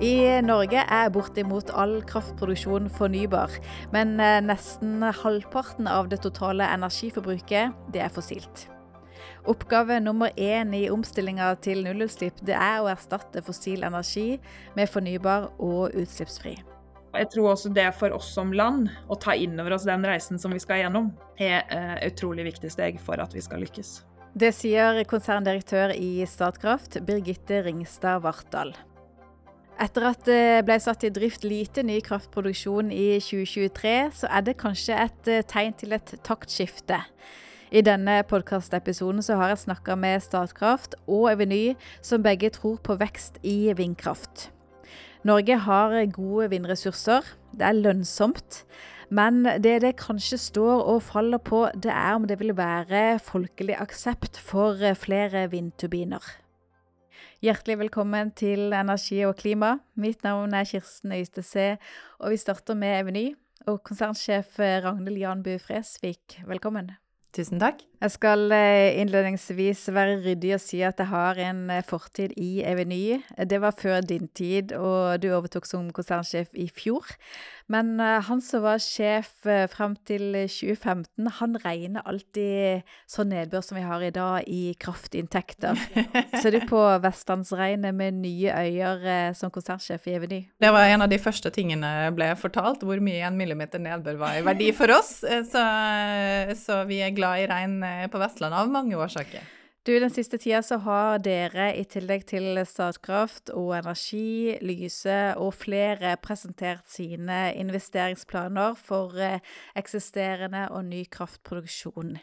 I Norge er bortimot all kraftproduksjon fornybar, men eh, nesten halvparten av det totale energiforbruket det er fossilt. Oppgave nummer én i omstillinga til nullutslipp det er å erstatte fossil energi med fornybar og utslippsfri. Jeg tror også det for oss som land, å ta inn over oss den reisen som vi skal gjennom, er et utrolig viktig steg for at vi skal lykkes. Det sier konserndirektør i Statkraft, Birgitte Ringstad Vartdal. Etter at det ble satt i drift lite ny kraftproduksjon i 2023, så er det kanskje et eh, tegn til et taktskifte. I denne podkastepisoden har jeg snakka med Statkraft og Eveny, som begge tror på vekst i vindkraft. Norge har gode vindressurser. Det er lønnsomt. Men det det kanskje står og faller på, det er om det vil være folkelig aksept for flere vindturbiner. Hjertelig velkommen til Energi og klima. Mitt navn er Kirsten Øystese, og vi starter med Eveny. Og konsernsjef Ragnhild Janbu Fresvik, velkommen. Tusen takk. Jeg skal eh, innledningsvis være ryddig og si at jeg har en eh, fortid i Eveny. Det var før din tid, og du overtok som konsernsjef i fjor. Men eh, han som var sjef frem til 2015, han regner alltid sånn nedbør som vi har i dag, i kraftinntekter. Ser du på Vestlandsregnet med nye øyer som konsertsjef i Eveny? Det var en av de første tingene ble fortalt, hvor mye en millimeter nedbør var i verdi for oss. Så, så vi er glad i regn Eh, på Vestlandet av mange årsaker. Du, Den siste tida så har dere, i tillegg til Statkraft og Energi, Lyse og flere, presentert sine investeringsplaner for eh, eksisterende og ny kraftproduksjon.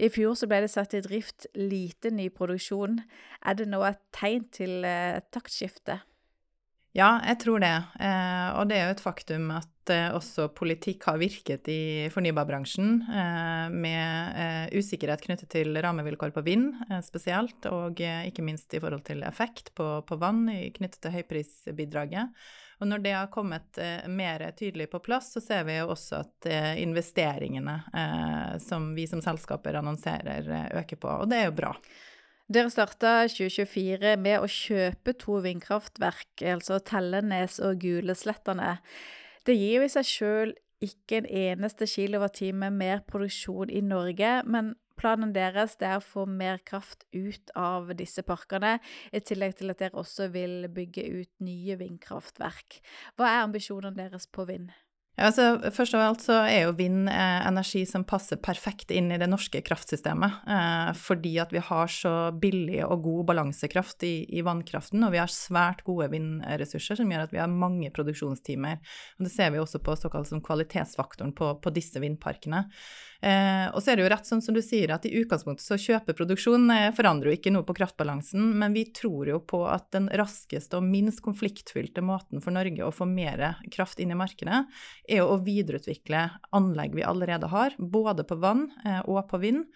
I fjor så ble det satt i drift lite ny produksjon. Er det nå et tegn til eh, taktskifte? Ja, jeg tror det. Eh, og det er jo et faktum at eh, også politikk har virket i fornybarbransjen, eh, med eh, usikkerhet knyttet til rammevilkår på vind eh, spesielt, og eh, ikke minst i forhold til effekt på, på vann knyttet til høyprisbidraget. Og når det har kommet mer tydelig på plass, så ser vi jo også at investeringene som vi som selskaper annonserer, øker på, og det er jo bra. Dere starta 2024 med å kjøpe to vindkraftverk, altså Tellenes og Gulesletterne. Det gir jo i seg sjøl ikke en eneste kilowattime mer produksjon i Norge, men planen deres er å få mer kraft ut av disse parkene, i tillegg til at dere også vil bygge ut nye vindkraftverk. Hva er ambisjonene deres på vind? Ja, altså, først av alt så er jo vind eh, energi som passer perfekt inn i det norske kraftsystemet. Eh, fordi at vi har så billig og god balansekraft i, i, vannkraften, og vi har svært gode vindressurser som gjør at vi har mange produksjonstimer. Og det ser vi også på såkalt som kvalitetsfaktoren på, på disse vindparkene. Eh, og så er det jo rett sånn som du sier, at i utgangspunktet så kjøpeproduksjon eh, forandrer jo ikke noe på kraftbalansen, men vi tror jo på at den raskeste og minst konfliktfylte måten for Norge å få mer kraft inn i markedet, er å videreutvikle anlegg vi allerede har, både på vann eh, og på vind.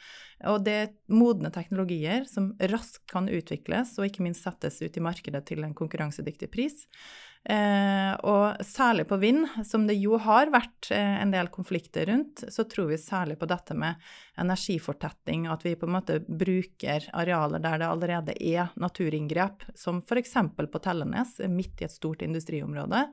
Og det er modne teknologier som raskt kan utvikles og ikke minst settes ut i markedet til en konkurransedyktig pris. Eh, og særlig på vind, som det jo har vært eh, en del konflikter rundt, så tror vi særlig på dette med energifortetting, at vi på en måte bruker arealer der det allerede er naturinngrep, som f.eks. på Tellenes, midt i et stort industriområde,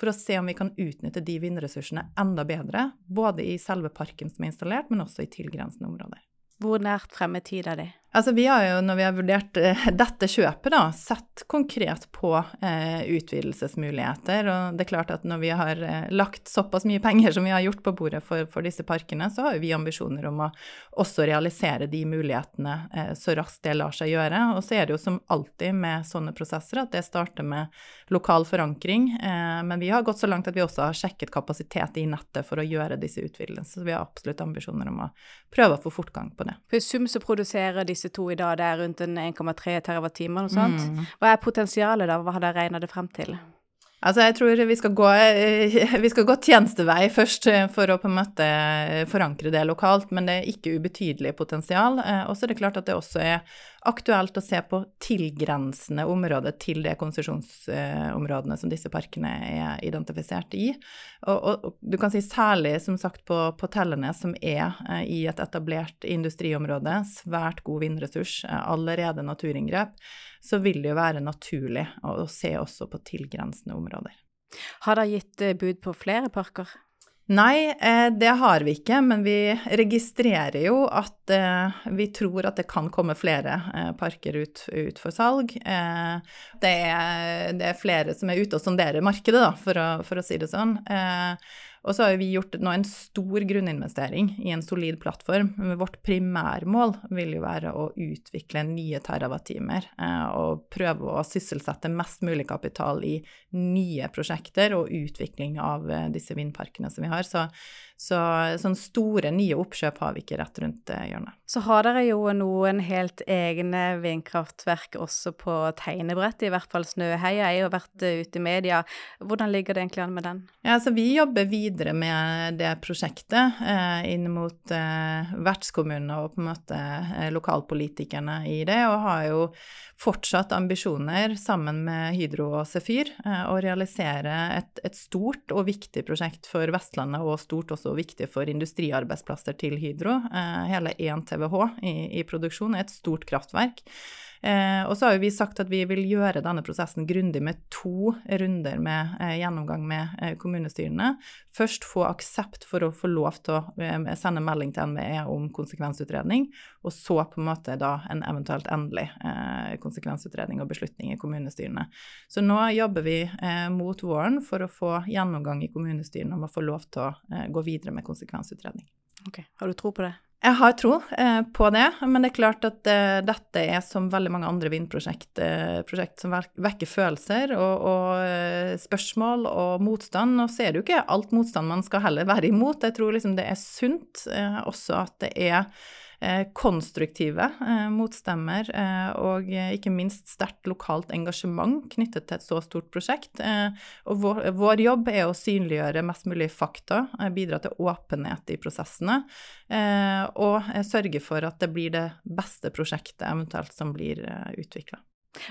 for å se om vi kan utnytte de vindressursene enda bedre, både i selve parken som er installert, men også i tilgrensende områder. Hvor nært frem i tid er de? Altså, vi har jo, når vi har vurdert uh, dette kjøpet, da, sett konkret på eh, utvidelsesmuligheter. Og det er klart at når vi har uh, lagt såpass mye penger som vi har gjort på bordet for, for disse parkene, så har vi ambisjoner om å også realisere de mulighetene så raskt det lar seg gjøre. Og så er det jo som alltid med sånne prosesser at det starter med lokal forankring. men vi har gått så langt at vi også har sjekket kapasitet i nettet for å gjøre disse utvidelsene. Så vi har absolutt ambisjoner om å prøve å få fortgang på det. For i sum så produserer disse to i dag, det er rundt 1,3 TWh og sånt. Mm. Hva er potensialet da, hva har jeg regna det frem til? Altså, jeg tror vi skal, gå, vi skal gå tjenestevei først for å på en måte forankre det lokalt, men det er ikke ubetydelig potensial. Eh, og så er det klart at det også er aktuelt å se på tilgrensende områder til de konsesjonsområdene som disse parkene er identifisert i. Og, og, du kan si særlig, som sagt, på, på Tellenes, som er eh, i et etablert industriområde, svært god vindressurs, eh, allerede naturinngrep, så vil det jo være naturlig å, å se også på tilgrensende områder. Har dere gitt eh, bud på flere parker? Nei, eh, det har vi ikke, men vi registrerer jo at eh, vi tror at det kan komme flere parker ut, ut for salg. Det er, det er, flere som er ute og sonderer markedet, da, for å, for å si det sånn. Og så har vi gjort nå en stor grunninvestering i en solid plattform. Men vårt primærmål vil jo være å utvikle nye terawattimer eh, og prøve å sysselsette mest mulig kapital i nye prosjekter og utvikling av eh, disse vindparkene som vi har. Så, så sånne store nye oppkjøp har vi ikke rett rundt eh, hjørnet. Så har dere jo noen helt egne vindkraftverk også på tegnebrettet, i hvert fall Snøheia. Jeg har vært ute i media. Hvordan ligger det egentlig an med den? Ja, så Vi jobber videre med det prosjektet eh, inn mot eh, vertskommunene og på en måte eh, lokalpolitikerne i det, og har jo fortsatt ambisjoner sammen med Hydro og Sefyr eh, å realisere et, et, stort og viktig prosjekt for Vestlandet, og stort også viktig for industriarbeidsplasser til Hydro. Eh, hele 1 TWh i, i produksjon er et stort kraftverk. Eh, og så har jo vi sagt at vi vil gjøre denne prosessen grundig med to runder med eh, gjennomgang med eh, kommunestyrene. Først få aksept for å få lov til å eh, sende melding til NVE om konsekvensutredning, og så på en måte da en eventuelt endelig eh, konsekvensutredning og beslutning i kommunestyrene. Så nå jobber vi eh, mot våren for å få gjennomgang i kommunestyrene om å få lov til å gå videre med konsekvensutredning. Ok, Har du tro på det? Jeg har tro eh, på det, men det er klart at eh, dette er som veldig mange andre vindprosjekt eh, som vekker følelser og, og, spørsmål og motstand. Og så er det jo ikke alt motstand man skal heller være imot. Jeg tror liksom det er sunt også at det er konstruktive eh, motstemmer eh, og ikke minst sterkt lokalt engasjement knyttet til et så stort prosjekt. Og vår, vår jobb er å synliggjøre mest mulig fakta, bidra til åpenhet i prosessene og sørge for at det blir det beste prosjektet eventuelt som blir utvikla.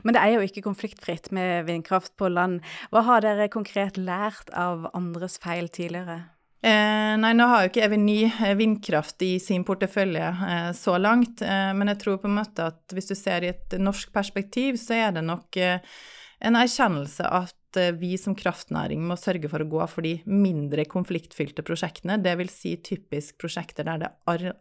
Men det er jo ikke konfliktfritt med vindkraft på land. Hva har dere konkret lært av andres feil tidligere? Eh, nei, nå har jo ikke Eveny eh, vindkraft i sin portefølje eh, så langt, eh, men jeg tror på en måte at hvis du ser i et norsk perspektiv, så er det nok eh, en erkjennelse at Eh, vi som kraftnæring må sørge for å gå for de mindre konfliktfylte prosjektene, dvs. Si typisk prosjekter der det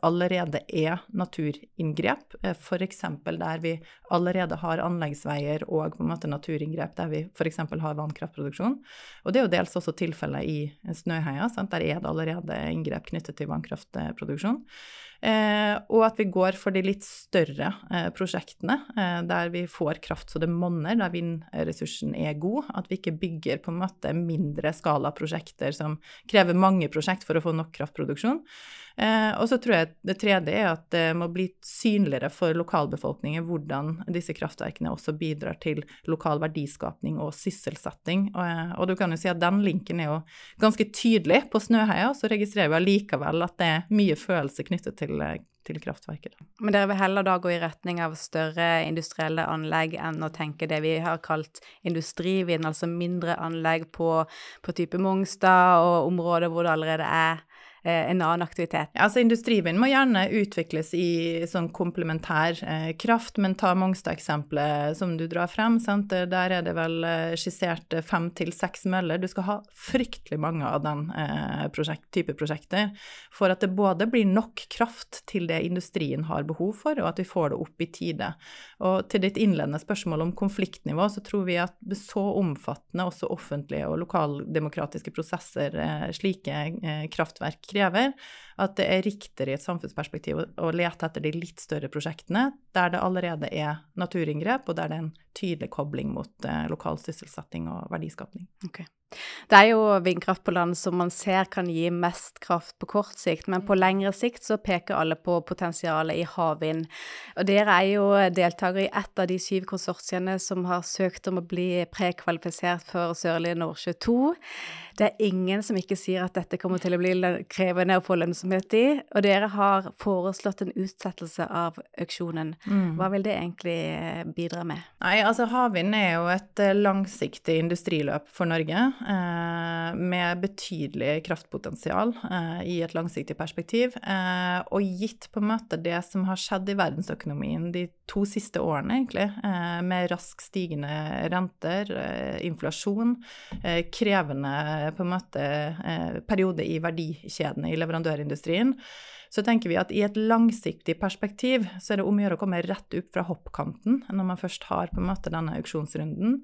allerede er naturinngrep, eh, f.eks. der vi allerede har anleggsveier og på en måte naturinngrep der vi f.eks. har vannkraftproduksjon. Og det er jo dels også tilfellet i Snøheia, sant? der er det allerede inngrep knyttet til vannkraftproduksjon. Eh, og at vi går for de litt større eh, prosjektene, eh, der vi får kraft så det monner, der vindressursen er god. At vi ikke bygger på en måte mindre skala prosjekter som krever mange prosjekt for å få nok kraftproduksjon. Eh, og så tror jeg det tredje er at det må bli synligere for lokalbefolkningen hvordan disse kraftverkene også bidrar til lokal verdiskapning og sysselsetting. Og, eh, du kan jo si at den linken er jo ganske tydelig på Snøheia, så registrerer vi allikevel at det er mye følelse knyttet til til kraftverket. Men dere vil heller da gå i retning av større industrielle anlegg enn å tenke det vi har kalt industrivind, altså mindre anlegg på, på type Mongstad og områder hvor det allerede er Eh, en annen aktivitet. Altså Industrivind må gjerne utvikles i sånn komplementær eh, kraft, men ta Mongstad-eksempelet som du drar frem. Sant? Der er det vel eh, skissert fem til seks møller. Du skal ha fryktelig mange av den eh, prosjekt, type prosjekter for at det både blir nok kraft til det industrien har behov for, og at vi får det opp i tide. Og til ditt innledende spørsmål om konfliktnivå, så tror vi at så omfattende også offentlige og lokaldemokratiske prosesser, eh, slike eh, kraftverk krever, at det er riktigere i et samfunnsperspektiv å, lete etter de litt større prosjektene der det allerede er naturinngrep, og der det er en tydelig kobling mot eh, lokal sysselsetting og verdiskapning. Okay. Det er jo vindkraft på land som man ser kan gi mest kraft på kort sikt, men på lengre sikt så peker alle på potensialet i havvind. Og dere er jo deltakere i ett av de syv konsortiene som har søkt om å bli prekvalifisert for Sørlige Nordsjø 2. Det er ingen som ikke sier at dette kommer til å bli krevende å få lønnsomhet landsmøte i, og dere har foreslått en utsettelse av auksjonen. Mm. Hva vil det egentlig eh, bidra med? Nei, altså Havvind er jo et eh, langsiktig industriløp for Norge, eh, med betydelig kraftpotensial eh, i et langsiktig perspektiv. Eh, og gitt på en måte det som har skjedd i verdensøkonomien de to siste årene, egentlig, eh, med rask stigende renter, inflasjon, krevende på en måte periode i verdikjedene i leverandørindustrien, så tenker vi at i et langsiktig perspektiv så er det om å gjøre å komme rett opp fra hoppkanten når man først har på en måte denne auksjonsrunden.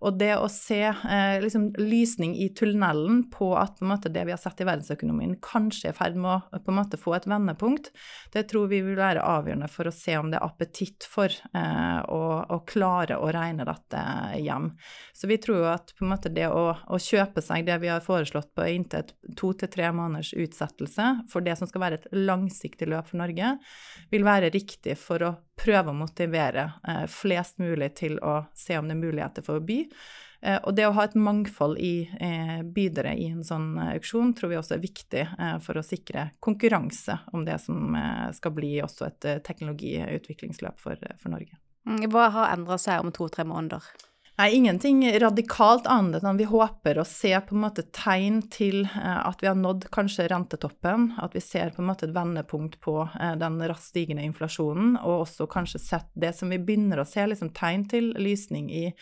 Og det å se eh, liksom, lysning i tunnelen på at på måte, det vi har sett i verdensøkonomien, kanskje er i ferd med å måte få et vendepunkt, det tror vi vil være avgjørende for å se om det er appetitt for eh, å, å, klare å regne dette hjem. Så vi tror jo at måte det å, å kjøpe seg det vi har foreslått på inntil to til tre måneders utsettelse for det som skal være et langsiktig løp for Norge, vil være riktig for å prøve å motivere eh, flest mulig til å se om det er muligheter for å by. Eh, og det å ha et mangfold i eh, bydere i en sånn auksjon tror vi også er viktig for å sikre konkurranse om det som skal bli også et teknologiutviklingsløp for, for Norge. Mm, hva har endra seg om to-tre måneder? Nei, ingenting radikalt annet enn vi håper å se på en måte tegn til eh, at vi har nådd kanskje rentetoppen, at vi ser på en måte et vendepunkt på eh, den raskt stigende inflasjonen, og også kanskje sett det som vi begynner å se liksom tegn til, lysning i eh,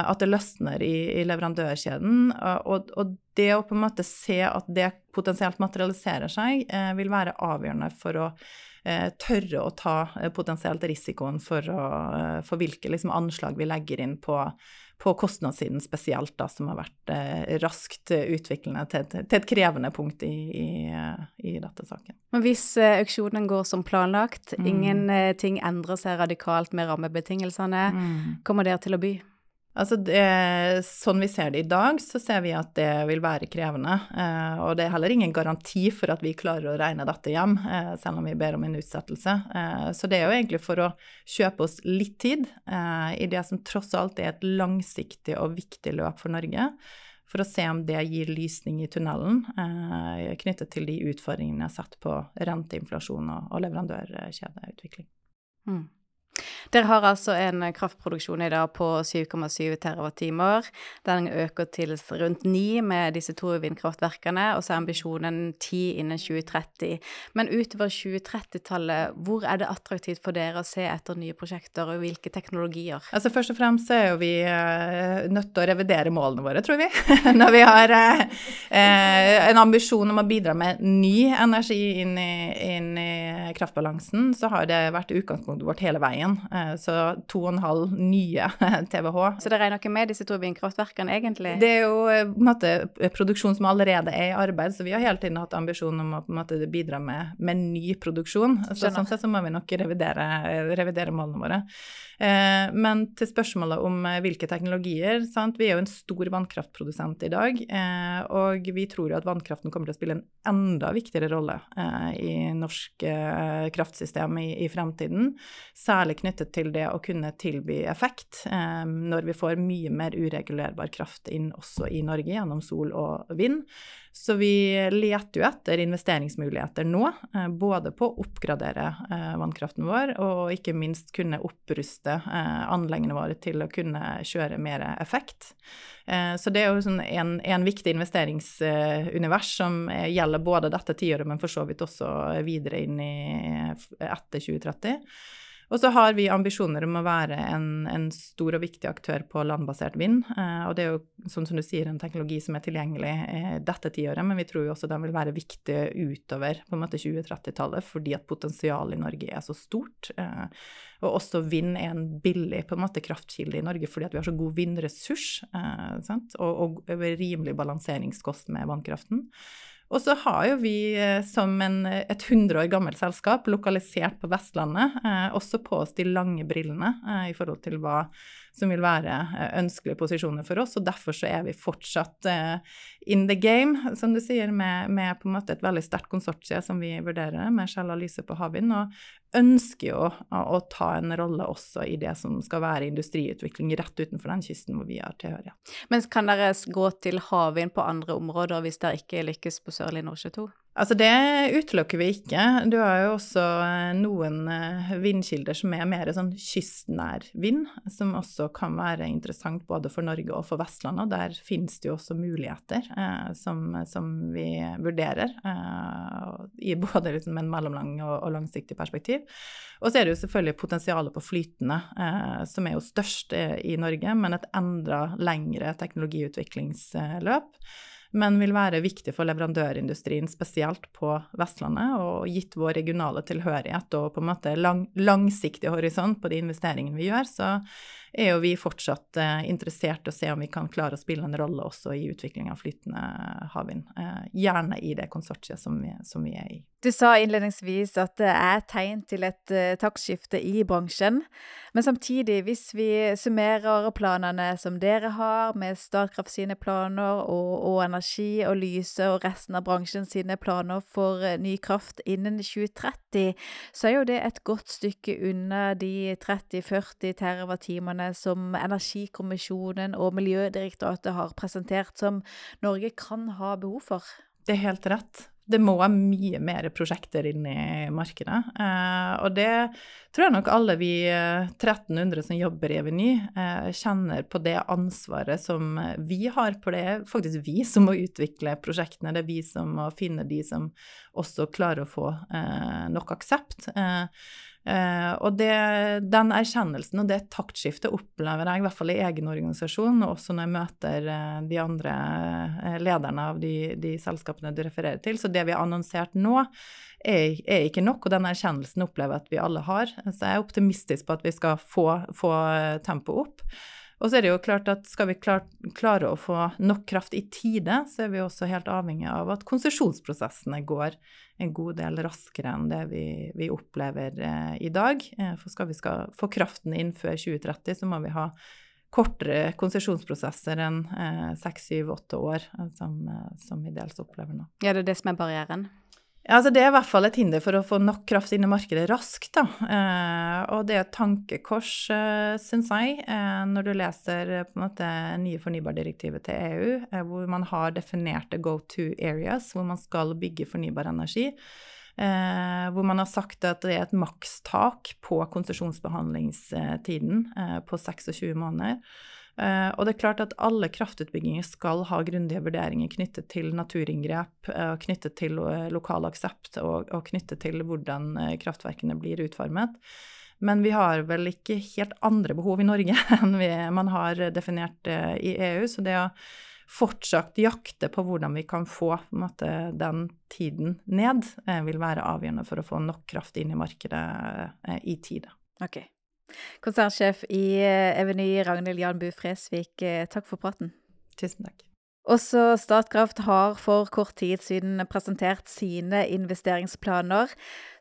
at det løsner i, i leverandørkjeden. Og, og, det å på en måte se at det potensielt materialiserer seg, vil være avgjørende for å tørre å ta eh, potensielt risikoen for, å, eh, for hvilke liksom, anslag vi legger inn på, på kostnadssiden spesielt, da, som har vært eh, raskt utviklende til, til, et krevende punkt i, i, i dette saken. Men hvis eh, auksjonen går som planlagt, mm. ingenting endrer seg radikalt med rammebetingelsene, mm. kommer dere til å by? Altså, det, sånn vi ser det i dag, så ser vi at det vil være krevende. Eh, og det er heller ingen garanti for at vi klarer å regne dette hjem, eh, selv om vi ber om en utsettelse. Eh, så det er jo egentlig for å kjøpe oss litt tid eh, i det som tross alt er et langsiktig og viktig løp for Norge. For å se om det gir lysning i tunnelen eh, knyttet til de utfordringene jeg har sett på renteinflasjon og, og leverandørkjedeutvikling. Mm. Dere har altså en kraftproduksjon i dag på 7,7 TWh. Den øker til rundt 9 med disse to vindkraftverkene, og så er ambisjonen 10 innen 2030. Men utover 2030-tallet, hvor er det attraktivt for dere å se etter nye prosjekter, og hvilke teknologier? Altså Først og fremst er jo vi uh, nødt til å revidere målene våre, tror vi. Når vi har uh, en ambisjon om å bidra med ny energi inn i, inn i kraftbalansen, så har det vært utgangspunktet vårt hele veien veien. Eh, så 2,5 nye TWh. Så det regner ikke med disse to vindkraftverkene, egentlig? Det er jo eh, på en måte produksjon som allerede er i arbeid, så vi har hele tiden hatt ambisjon om å på en måte bidra med, med ny produksjon. Så sånn sett så må vi nok revidere, revidere målene våre. Eh, men til spørsmålet om hvilke teknologier sant? Vi er jo en stor vannkraftprodusent i dag, og vi tror jo at vannkraften kommer til å spille en enda viktigere rolle i norsk kraftsystem i, i fremtiden. Særlig knyttet til det å kunne tilby effekt eh, når vi får mye mer uregulerbar kraft inn også i Norge gjennom sol og vind. Så vi leter jo etter investeringsmuligheter nå, eh, både på å oppgradere eh, vannkraften vår og ikke minst kunne oppruste eh, anleggene våre til å kunne kjøre mer effekt. Så det er jo sånn en, en, viktig investeringsunivers som gjelder både dette tiåret, men for så vidt også videre inn i etter 2030. Og så har vi ambisjoner om å være en, en stor og viktig aktør på landbasert vind. Eh, og det er jo, sånn som du sier, en teknologi som er tilgjengelig eh, dette tiåret, men vi tror jo også den vil være viktig utover på en måte 2030-tallet, fordi at potensialet i Norge er så stort. Eh, og også vind er en billig på en måte kraftkilde i Norge fordi at vi har så god vindressurs eh, og, og rimelig balanseringskost med vannkraften. Og så har jo vi eh, som en, et 100 år gammelt selskap lokalisert på Vestlandet eh, også på oss de lange brillene eh, i forhold til hva som vil være eh, ønskelige posisjoner for oss. Og derfor så er vi fortsatt uh, in the game, som du sier, med, med, på en måte et veldig sterkt konsortie som vi vurderer, med Shell Lyse på havvind. Og ønsker jo å, ta en rolle også i det som skal være industriutvikling rett utenfor den kysten hvor vi har tilhørighet. Men kan dere gå til havvind på andre områder hvis dere ikke lykkes på Sørlige Nordsjø 2? Altså det utelukker vi ikke. Du har jo også eh, noen eh, vindkilder som er mer sånn kystnær vind, som også kan være interessant både for Norge og for Vestlandet. Der finnes det jo også muligheter eh, som, som, vi vurderer, eh, i både liksom en mellomlang og, og, langsiktig perspektiv. Og så er det jo selvfølgelig potensialet på flytende, eh, som er jo størst eh, i Norge, men et enda lengre teknologiutviklingsløp men vil være viktig for leverandørindustrien, spesielt på Vestlandet. Og gitt vår regionale tilhørighet og på en måte lang, langsiktig horisont på de investeringene vi gjør, så er jo vi fortsatt eh, interessert i å se om vi kan klare å spille en rolle også i utvikling av flytende havvind. Eh, gjerne i det konsortiet som vi, som vi, er i. Du sa innledningsvis at det er tegn til et uh, taktskifte i bransjen. Men samtidig, hvis vi summerer planene som dere har, med Statkraft sine planer og, og Energi og Lyse og resten av bransjen sine planer for uh, ny kraft innen 2030, så er jo det et godt stykke unna de 30-40 TWh planene som Energikommisjonen og Miljødirektoratet har presentert, som Norge kan ha behov for? Det er helt rett. Det må mye mer prosjekter inn i markedet. Eh, og det tror jeg nok alle vi 1300 eh, som jobber i Eveny, eh, kjenner på det ansvaret som vi har. For det faktisk vi som må utvikle prosjektene. Det er vi som må finne de som også klarer å få nok aksept. Eh, Uh, og det, den erkjennelsen og det taktskiftet opplever jeg i hvert fall i egen organisasjon, og også når jeg møter uh, de andre uh, lederne av de, de, selskapene du refererer til. Så det vi har annonsert nå, er, er ikke nok, og den erkjennelsen opplever jeg at vi alle har. Så jeg er optimistisk på at vi skal få, få tempoet opp. Og så er det jo klart at skal vi klar, klare å få nok kraft i tide, så er vi også helt avhengig av at konsesjonsprosessene går en god del raskere enn det vi, vi opplever eh, i dag. Eh, for skal vi skal få kraften inn før 2030, så må vi ha kortere konsesjonsprosesser enn eh, seks, syv, åtte år, eh, som, som vi dels opplever nå. Ja, det er det som er barrieren? Altså Det er i hvert fall et hinder for å få nok kraft inn i markedet raskt. da. Eh, og det er et tankekors, eh, syns jeg, eh, når du leser eh, på en måte nye fornybardirektivet til EU, hvor man har definerte go to areas, hvor man skal bygge fornybar energi. Hvor man har sagt at det er et makstak på konsesjonsbehandlingstiden eh, på 26 måneder. Uh, og det er klart at alle kraftutbygginger skal ha grundige vurderinger knyttet til naturinngrep, uh, knyttet til uh, lokal aksept og, knyttet til hvordan kraftverkene blir utformet. Men vi har vel ikke helt andre behov i Norge enn vi, man har definert i EU. Så det å fortsatt jakte på hvordan vi kan få måte, den tiden ned, vil være avgjørende for å få nok kraft inn i markedet i tide. Okay. Konsernsjef i eh, Eveny, Ragnhild Janbu Fresvik, eh, takk for praten. Tusen takk. Også Statkraft har for kort tid siden presentert sine investeringsplaner.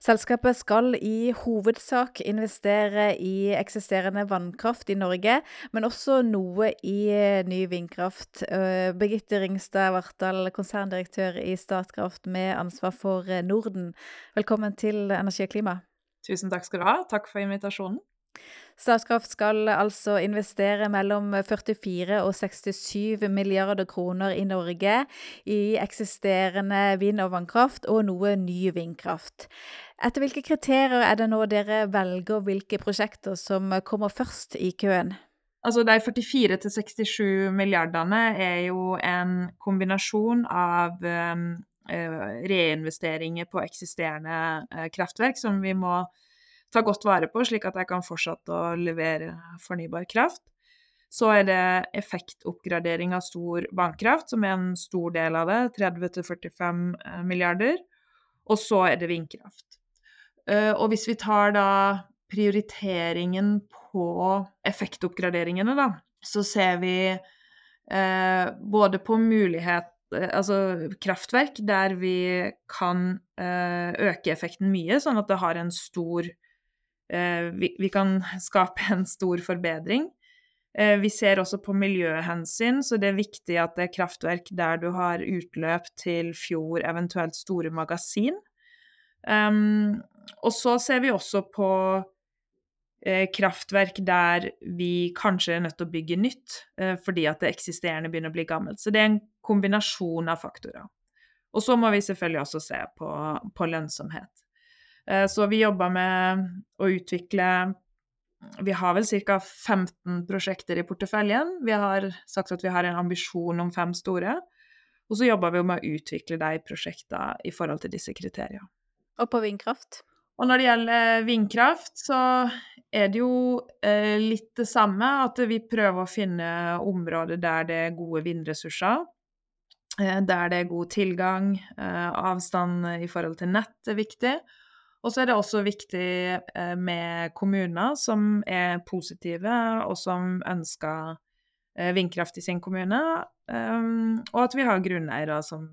Selskapet skal i hovedsak investere i eksisterende vannkraft i Norge, men også noe i eh, ny vindkraft. Birgitte Ringstad Vartdal, konserndirektør i Statkraft med ansvar for Norden. Velkommen til Energi og klima. Tusen takk skal du ha. Takk for invitasjonen. Statkraft skal altså investere mellom 44 og 67 milliarder kroner i Norge i eksisterende vind- og vannkraft og noe ny vindkraft. Etter hvilke kriterier er det nå dere velger hvilke prosjekter som kommer først i køen? Altså De 44 til 67 milliardene er jo en kombinasjon av um, reinvesteringer på eksisterende uh, kraftverk som vi må ta godt vare på, slik at jeg kan fortsette å levere fornybar kraft. Så er det effektoppgradering av stor vannkraft, som er en stor del av det, 30-45 eh, milliarder. Og så er det vindkraft. Eh, og hvis vi tar da prioriteringen på effektoppgraderingene, da, så ser vi eh, både på mulighet Altså kraftverk der vi kan øke effekten mye, sånn at det har en stor Eh, vi, vi kan skape en stor forbedring. Eh, vi ser også på miljøhensyn, så det er viktig at det er kraftverk der du har utløp til fjord, eventuelt store magasin. Um, og så ser vi også på eh, kraftverk der vi kanskje er nødt til å bygge nytt eh, fordi at det eksisterende begynner å bli gammelt. Så det er en kombinasjon av faktorer. Og så må vi selvfølgelig også se på, på lønnsomhet. Eh, så vi jobber med å utvikle Vi har vel ca. 15 prosjekter i porteføljen. Vi har sagt at vi har en ambisjon om fem store. Og så jobber vi med å utvikle de prosjektene i forhold til disse kriteriene. Og på vindkraft? Og når det gjelder vindkraft, så er det jo eh, litt det samme. At vi prøver å finne områder der det er gode vindressurser. Eh, der det er god tilgang. Eh, avstand i forhold til nett er viktig. Og så er det også viktig eh, med kommuner som er positive, og som ønsker eh, vindkraft i sin kommune. Um, og at vi har grunneiere som,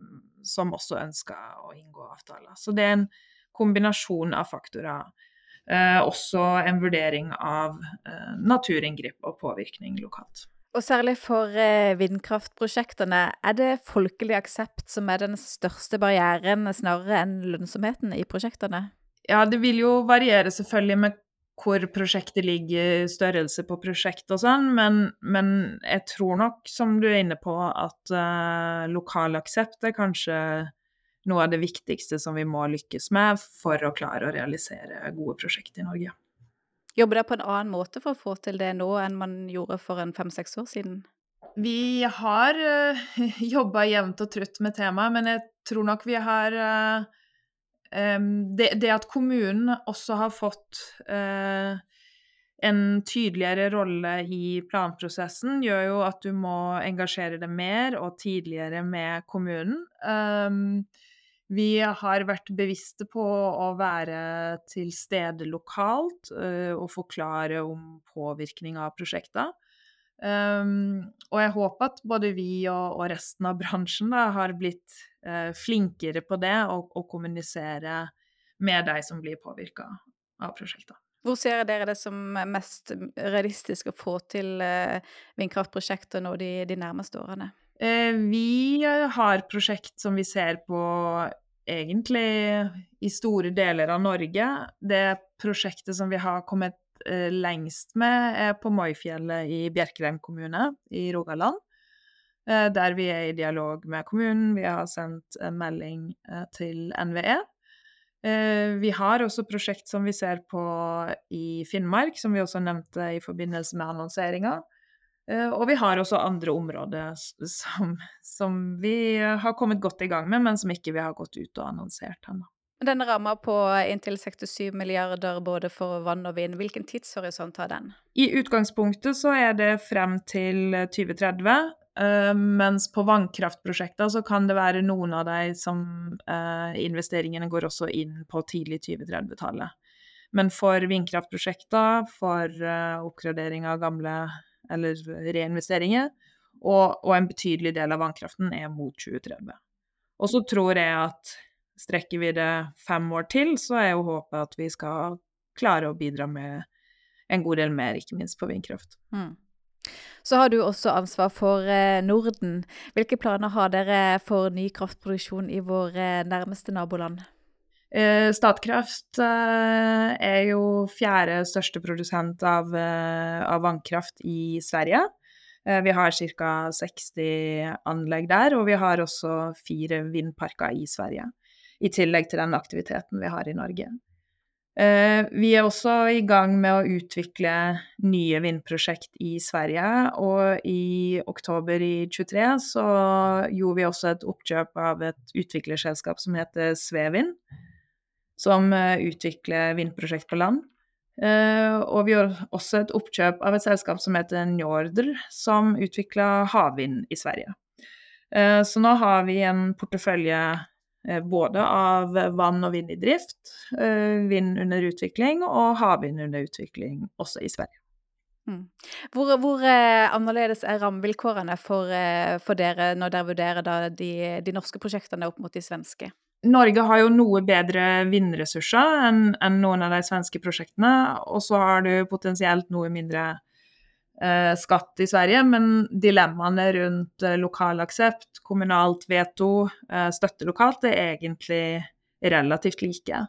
som, også ønsker å inngå avtaler. Så det er en kombinasjon av faktorer. Også en vurdering av naturinngrip og påvirkning lokalt. Og særlig for vindkraftprosjektene, er det folkelig aksept som er den største barrieren, snarere enn lønnsomheten i prosjektene? Ja, det vil jo variere selvfølgelig med hvor prosjektet ligger, størrelse på prosjektet og sånn, men, men, jeg tror nok, som du er inne på, at uh, lokal aksept er kanskje noe av det viktigste som vi må lykkes med for å klare å realisere gode prosjekter i Norge. Jobber dere på en annen måte for å få til det nå enn man gjorde for en fem-seks år siden? Vi har uh, eh, jobba jevnt og trutt med temaet, men jeg tror nok vi har uh, det, det, at kommunen også har fått uh, en tydeligere rolle i planprosessen, gjør jo at du må engasjere deg mer og tidligere med kommunen. Um, vi har vært bevisste på å være til stede lokalt uh, og forklare om påvirkning av prosjekter. Um, og jeg håper at både vi og, resten av bransjen har blitt flinkere på det og, og kommunisere med de som blir påvirka av prosjekter. Hvor ser dere det som mest realistisk å få til uh, vindkraftprosjekter nå de, de nærmeste årene? Uh, vi har prosjekt som vi ser på egentlig i store deler av Norge. Det prosjektet som vi har kommet Eh, lengst med, er på Moifjellet i Bjerkreim kommune i Rogaland. Eh, der vi er i dialog med kommunen. Vi har sendt melding eh, til NVE. Vi har også prosjekt som vi ser på i Finnmark, som vi også nevnte i forbindelse med annonseringa. Og vi har også andre områder som, som, vi har kommet godt i gang med, men som ikke vi har gått ut og annonsert ennå. Denne ramma på inntil 67 milliarder både for vann og vind, hvilken tidshorisont har den? I utgangspunktet så er det frem til 2030. Uh, eh, mens på vannkraftprosjekter så kan det være noen av de som uh, investeringene går også inn på tidlig 2030-tallet. Men for vindkraftprosjekter, for uh, oppgradering av gamle eller reinvesteringer, og, og en betydelig del av vannkraften er mot 2030. Og så tror jeg at strekker vi det fem år til, så er jo håpet at vi skal klare å bidra med en god del mer, ikke minst på vindkraft. Mm. Så har du også ansvar for eh, Norden. Hvilke planer har dere for ny kraftproduksjon i våre nærmeste naboland? Eh, Statkraft eh, er jo fjerde største produsent av, av vannkraft i Sverige. Vi har ca. 60 anlegg der, og vi har også fire vindparker i Sverige i tillegg til den aktiviteten vi har i Norge. Eh, vi er også i gang med å utvikle nye vindprosjekt i Sverige, og i oktober i 23 så gjorde vi også et oppkjøp av et utviklerselskap som heter Svevind, som eh, utvikler vindprosjekt på land. Uh, og vi gjorde også et oppkjøp av et selskap som heter Njordr, som utvikla havvind i Sverige. Så nå har vi en portefølje Eh, både av vann og vind i drift, eh, vind under utvikling og havvind under utvikling også i Sverige. Mm. Hvor, hvor eh, annerledes er rammevilkårene for, for, dere når dere vurderer de, de, norske prosjektene opp mot de svenske? Norge har jo noe bedre vindressurser enn, enn noen av de svenske prosjektene. Og så har du potensielt noe mindre eh, skatt i Sverige, men dilemmaene rundt eh, lokal aksept, kommunalt veto, eh, støtte lokalt, er egentlig relativt like.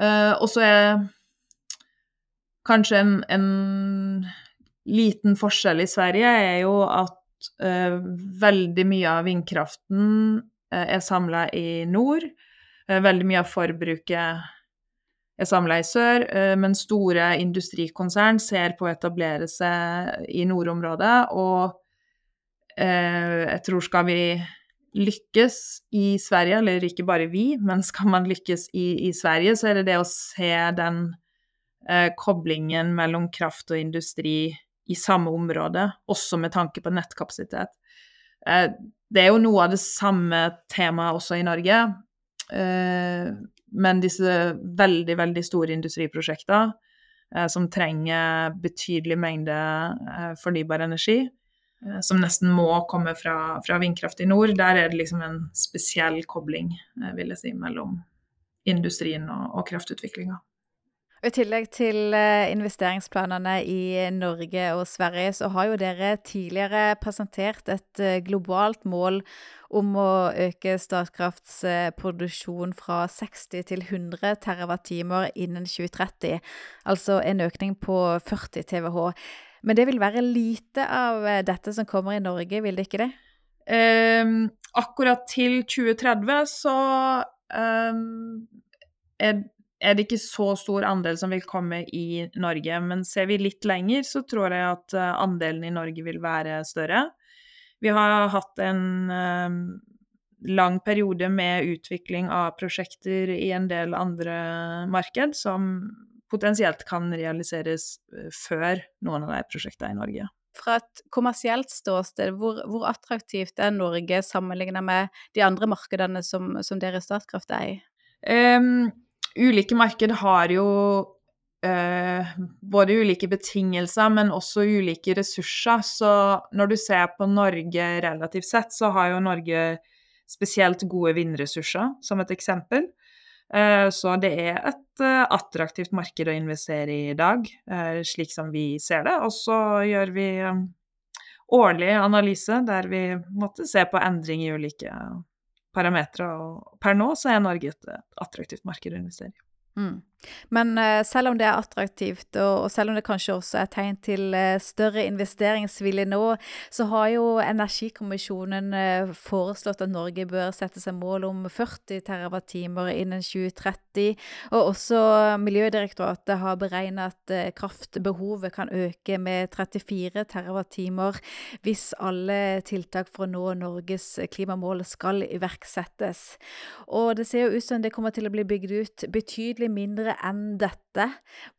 Eh, og så er kanskje en, en, liten forskjell i Sverige er jo at eh, veldig mye av vindkraften er samla i nord. Veldig mye av forbruket er samla i sør, men store industrikonsern ser på å etablere seg i nordområdet. Og jeg tror skal vi lykkes i Sverige, eller ikke bare vi, men skal man lykkes i, i Sverige, så er det det å se den eh, koblingen mellom kraft og industri i samme område, også med tanke på nettkapasitet. Eh, det er jo noe av det samme temaet også i Norge, eh, men disse veldig, veldig store industriprosjekter eh, som trenger betydelig mengde eh, fornybar energi, eh, som nesten må komme fra, fra, vindkraft i nord, der er det liksom en spesiell kobling, vil jeg si, mellom industrien og, og kraftutviklinga. I tillegg til eh, investeringsplanene i Norge og Sverige, så har jo dere tidligere presentert et eh, globalt mål om å øke Statkrafts eh, produksjon fra 60 til 100 TWh innen 2030. Altså en økning på 40 TWh. Men det vil være lite av dette som kommer i Norge, vil det ikke det? Um, akkurat til 2030 så um, er er det ikke så stor andel som vil komme i Norge. Men ser vi litt lenger, så tror jeg at eh, andelen i Norge vil være større. Vi har hatt en um, lang periode med utvikling av prosjekter i en del andre marked som potensielt kan realiseres eh, før noen av de prosjektene i Norge. Fra et kommersielt ståsted, hvor, hvor attraktivt er Norge sammenlignet med de andre markedene som, som dere i Statkraft er i? Um, ulike marked har jo eh, både ulike betingelser, men også ulike ressurser. Så når du ser på Norge relativt sett, så har jo Norge spesielt gode vindressurser, som et eksempel. Eh, så det er et eh, attraktivt marked å investere i i dag, eh, slik som vi ser det. Og så gjør vi eh, årlig analyse der vi måtte se på endring i ulike parametere. Og per nå så er Norge et attraktivt marked å investere i. Mm. Men uh, selv om det er attraktivt, og, selv om det kanskje også er tegn til uh, større investeringsvilje nå, så har jo Energikommisjonen uh, foreslått at Norge bør sette seg mål om 40 TWh innen 2030. Og også Miljødirektoratet har beregnet at kraftbehovet kan øke med 34 TWh hvis alle tiltak for å nå Norges klimamål skal iverksettes. Og det ser jo ut som det kommer til å bli bygd ut betydelig betydelig enn dette.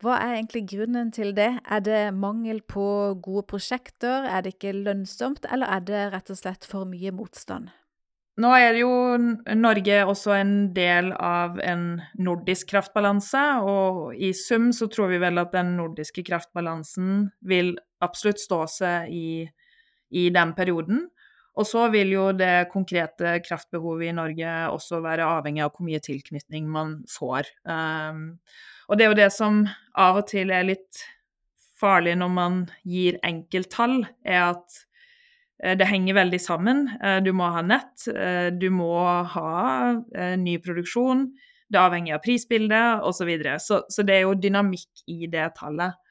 Hva er egentlig grunnen til det? Er det mangel på gode prosjekter, er det ikke lønnsomt, eller er det rett og slett for mye motstand? Nå er jo Norge også en del av en nordisk kraftbalanse, og i sum så tror vi vel at den nordiske kraftbalansen vil absolutt stå seg i, i den perioden. Og så vil jo det konkrete kraftbehovet i Norge også være avhengig av hvor mye tilknytning man får. Um, og det er jo det som av og til er litt farlig når man gir enkelttall, er at eh, det henger veldig sammen. Eh, du må ha nett, eh, du må ha ny produksjon, det er avhengig av prisbildet osv. Så, videre. så Så det er jo dynamikk i det tallet.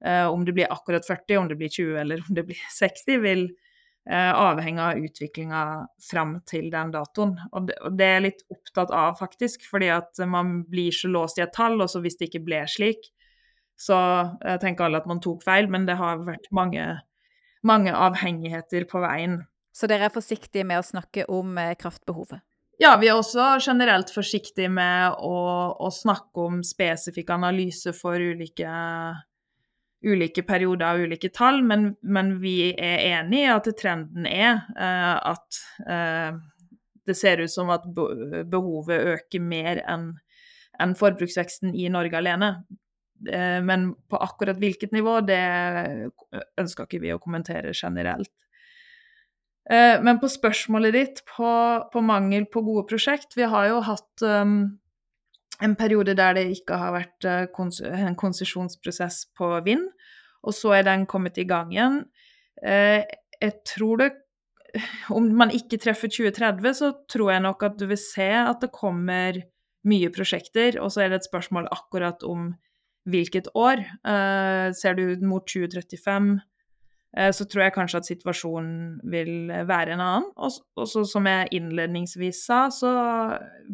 Om det blir akkurat 40, om det blir 20 eller om det blir 60, vil, avhengig av utviklinga fram til den datoen. Og det, og det, er jeg litt opptatt av, faktisk, fordi at man blir så låst i et tall, og så hvis det ikke ble slik, så jeg eh, tenker alle at man tok feil, men det har vært mange, mange avhengigheter på veien. Så dere er forsiktige med å snakke om eh, kraftbehovet? Ja, vi er også generelt forsiktige med å, å snakke om spesifikk analyse for ulike ulike perioder og ulike tall, men, men vi er enig i at trenden er uh, at uh, det ser ut som at behovet øker mer enn en forbruksveksten i Norge alene. Uh, men på akkurat hvilket nivå, det ønsker ikke vi å kommentere generelt. Men på spørsmålet ditt på, på, mangel på gode prosjekt Vi har jo hatt um, en periode der det ikke har vært kons en konsesjonsprosess på vind, og så er den kommet i gang igjen. Eh, jeg tror det Om man ikke treffer 2030, så tror jeg nok at du vil se at det kommer mye prosjekter, og så er det et spørsmål akkurat om hvilket år. Eh, ser du mot 2035, eh, så tror jeg kanskje at situasjonen vil være en annen. Og så som jeg innledningsvis sa, så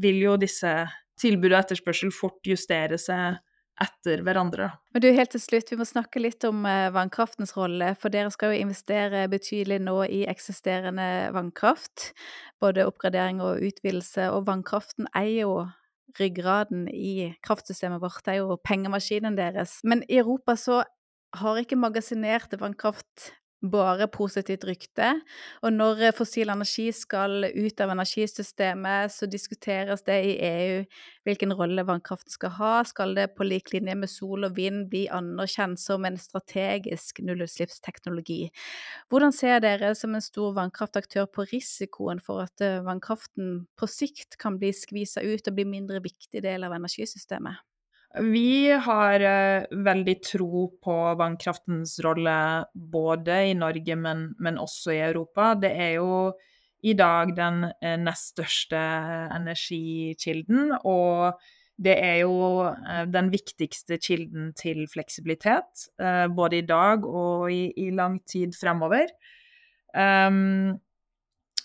vil jo disse tilbud og etterspørsel fort justere seg etter hverandre. Men du, helt til slutt, vi må snakke litt om eh, vannkraftens rolle. For dere skal jo investere betydelig nå i eksisterende vannkraft. Både oppgradering og utvidelse. Og vannkraften er jo ryggraden i kraftsystemet vårt, det er jo pengemaskinen deres. Men i Europa så har ikke magasinerte vannkraft bare positivt rykte. Og når eh, fossil energi skal ut av energisystemet, så diskuteres det i EU hvilken rolle vannkraften skal ha. Skal det på lik linje med sol og vind bli anerkjent som en strategisk nullutslippsteknologi? Hvordan ser dere som en stor vannkraftaktør på risikoen for at eh, vannkraften på sikt kan bli skvisa ut og bli mindre viktig del av energisystemet? Vi har uh, veldig tro på vannkraftens rolle både i Norge, men, men, også i Europa. Det er jo i dag den uh, nest største energikilden, og det er jo den viktigste kilden til fleksibilitet, både i dag og i, i lang tid fremover. Um,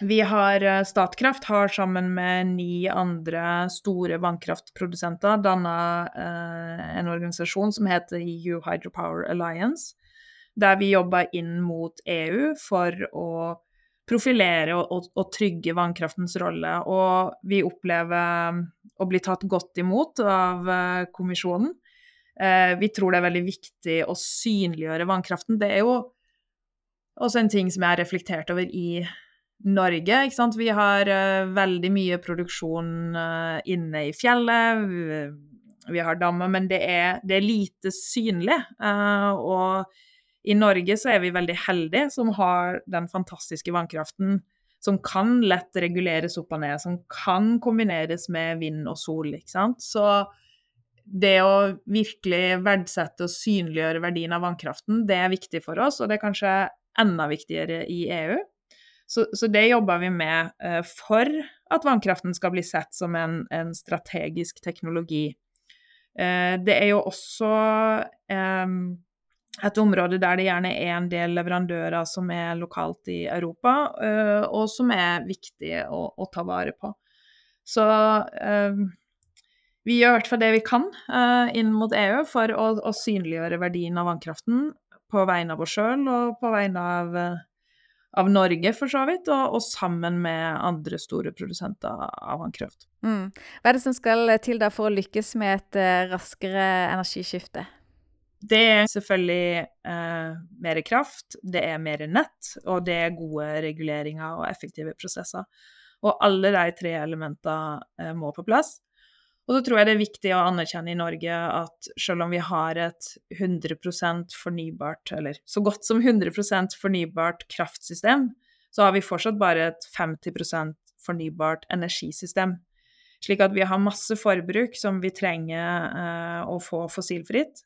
vi har eh, Statkraft har sammen med ni andre store vannkraftprodusenter danna eh, en organisasjon som heter EU Hydropower Alliance, der vi jobber inn mot EU for å profilere og, og, og, trygge vannkraftens rolle. Og vi opplever å bli tatt godt imot av eh, kommisjonen. Eh, vi tror det er veldig viktig å synliggjøre vannkraften. Det er jo også en ting som jeg har reflektert over i Norge. Ikke sant? Vi har uh, veldig mye produksjon uh, inne i fjellet. Vi, vi har dammer, men det er, det er lite synlig. Uh, og i Norge så er vi veldig heldige som har den fantastiske vannkraften som kan lett reguleres opp og ned, som kan kombineres med vind og sol. ikke sant? Så det å virkelig verdsette og synliggjøre verdien av vannkraften, det er viktig for oss, og det er kanskje enda viktigere i EU. Så, så, det jobber vi med eh, for at vannkraften skal bli sett som en, en strategisk teknologi. Eh, det er jo også eh, et område der det gjerne er en del leverandører som er lokalt i Europa, uh, og som er viktig å, å, ta vare på. Så vi gjør i hvert fall det vi kan inn mot EU for å, å synliggjøre verdien av vannkraften på vegne av oss sjøl og på vegne av av Norge, for så vidt, og, og, sammen med andre store produsenter av vannkraft. Mm. Hva er det som skal til da for å lykkes med et uh, raskere energiskifte? Det er selvfølgelig uh, mer kraft, det er mer nett, og det er gode reguleringer og effektive prosesser. Og alle de tre elementene uh, må på plass. Og så tror jeg det er viktig å anerkjenne i Norge at selv om vi har et 100% fornybart, eller så godt som 100% fornybart kraftsystem, så har vi fortsatt bare et 50% fornybart energisystem. Slik at vi har masse forbruk som vi trenger eh, å få fossilfritt.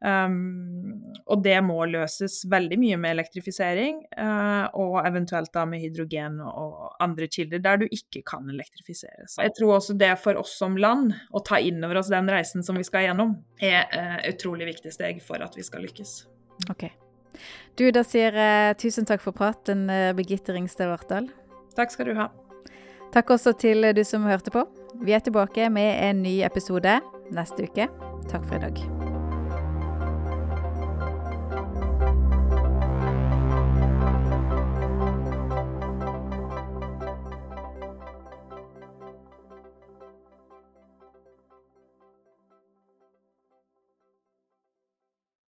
Um, og det må løses veldig mye med elektrifisering, uh, og eventuelt da med hydrogen og andre kilder der du ikke kan elektrifiseres. Jeg tror også det for oss som land, å ta inn over oss den reisen som vi skal gjennom, er uh, utrolig viktig steg for at vi skal lykkes. Ok. Du, da sier jeg uh, tusen takk for praten, uh, Birgitte Ringstad Vartdal. Takk skal du ha. Takk også til du som hørte på. Vi er tilbake med en ny episode neste uke. Takk for i dag.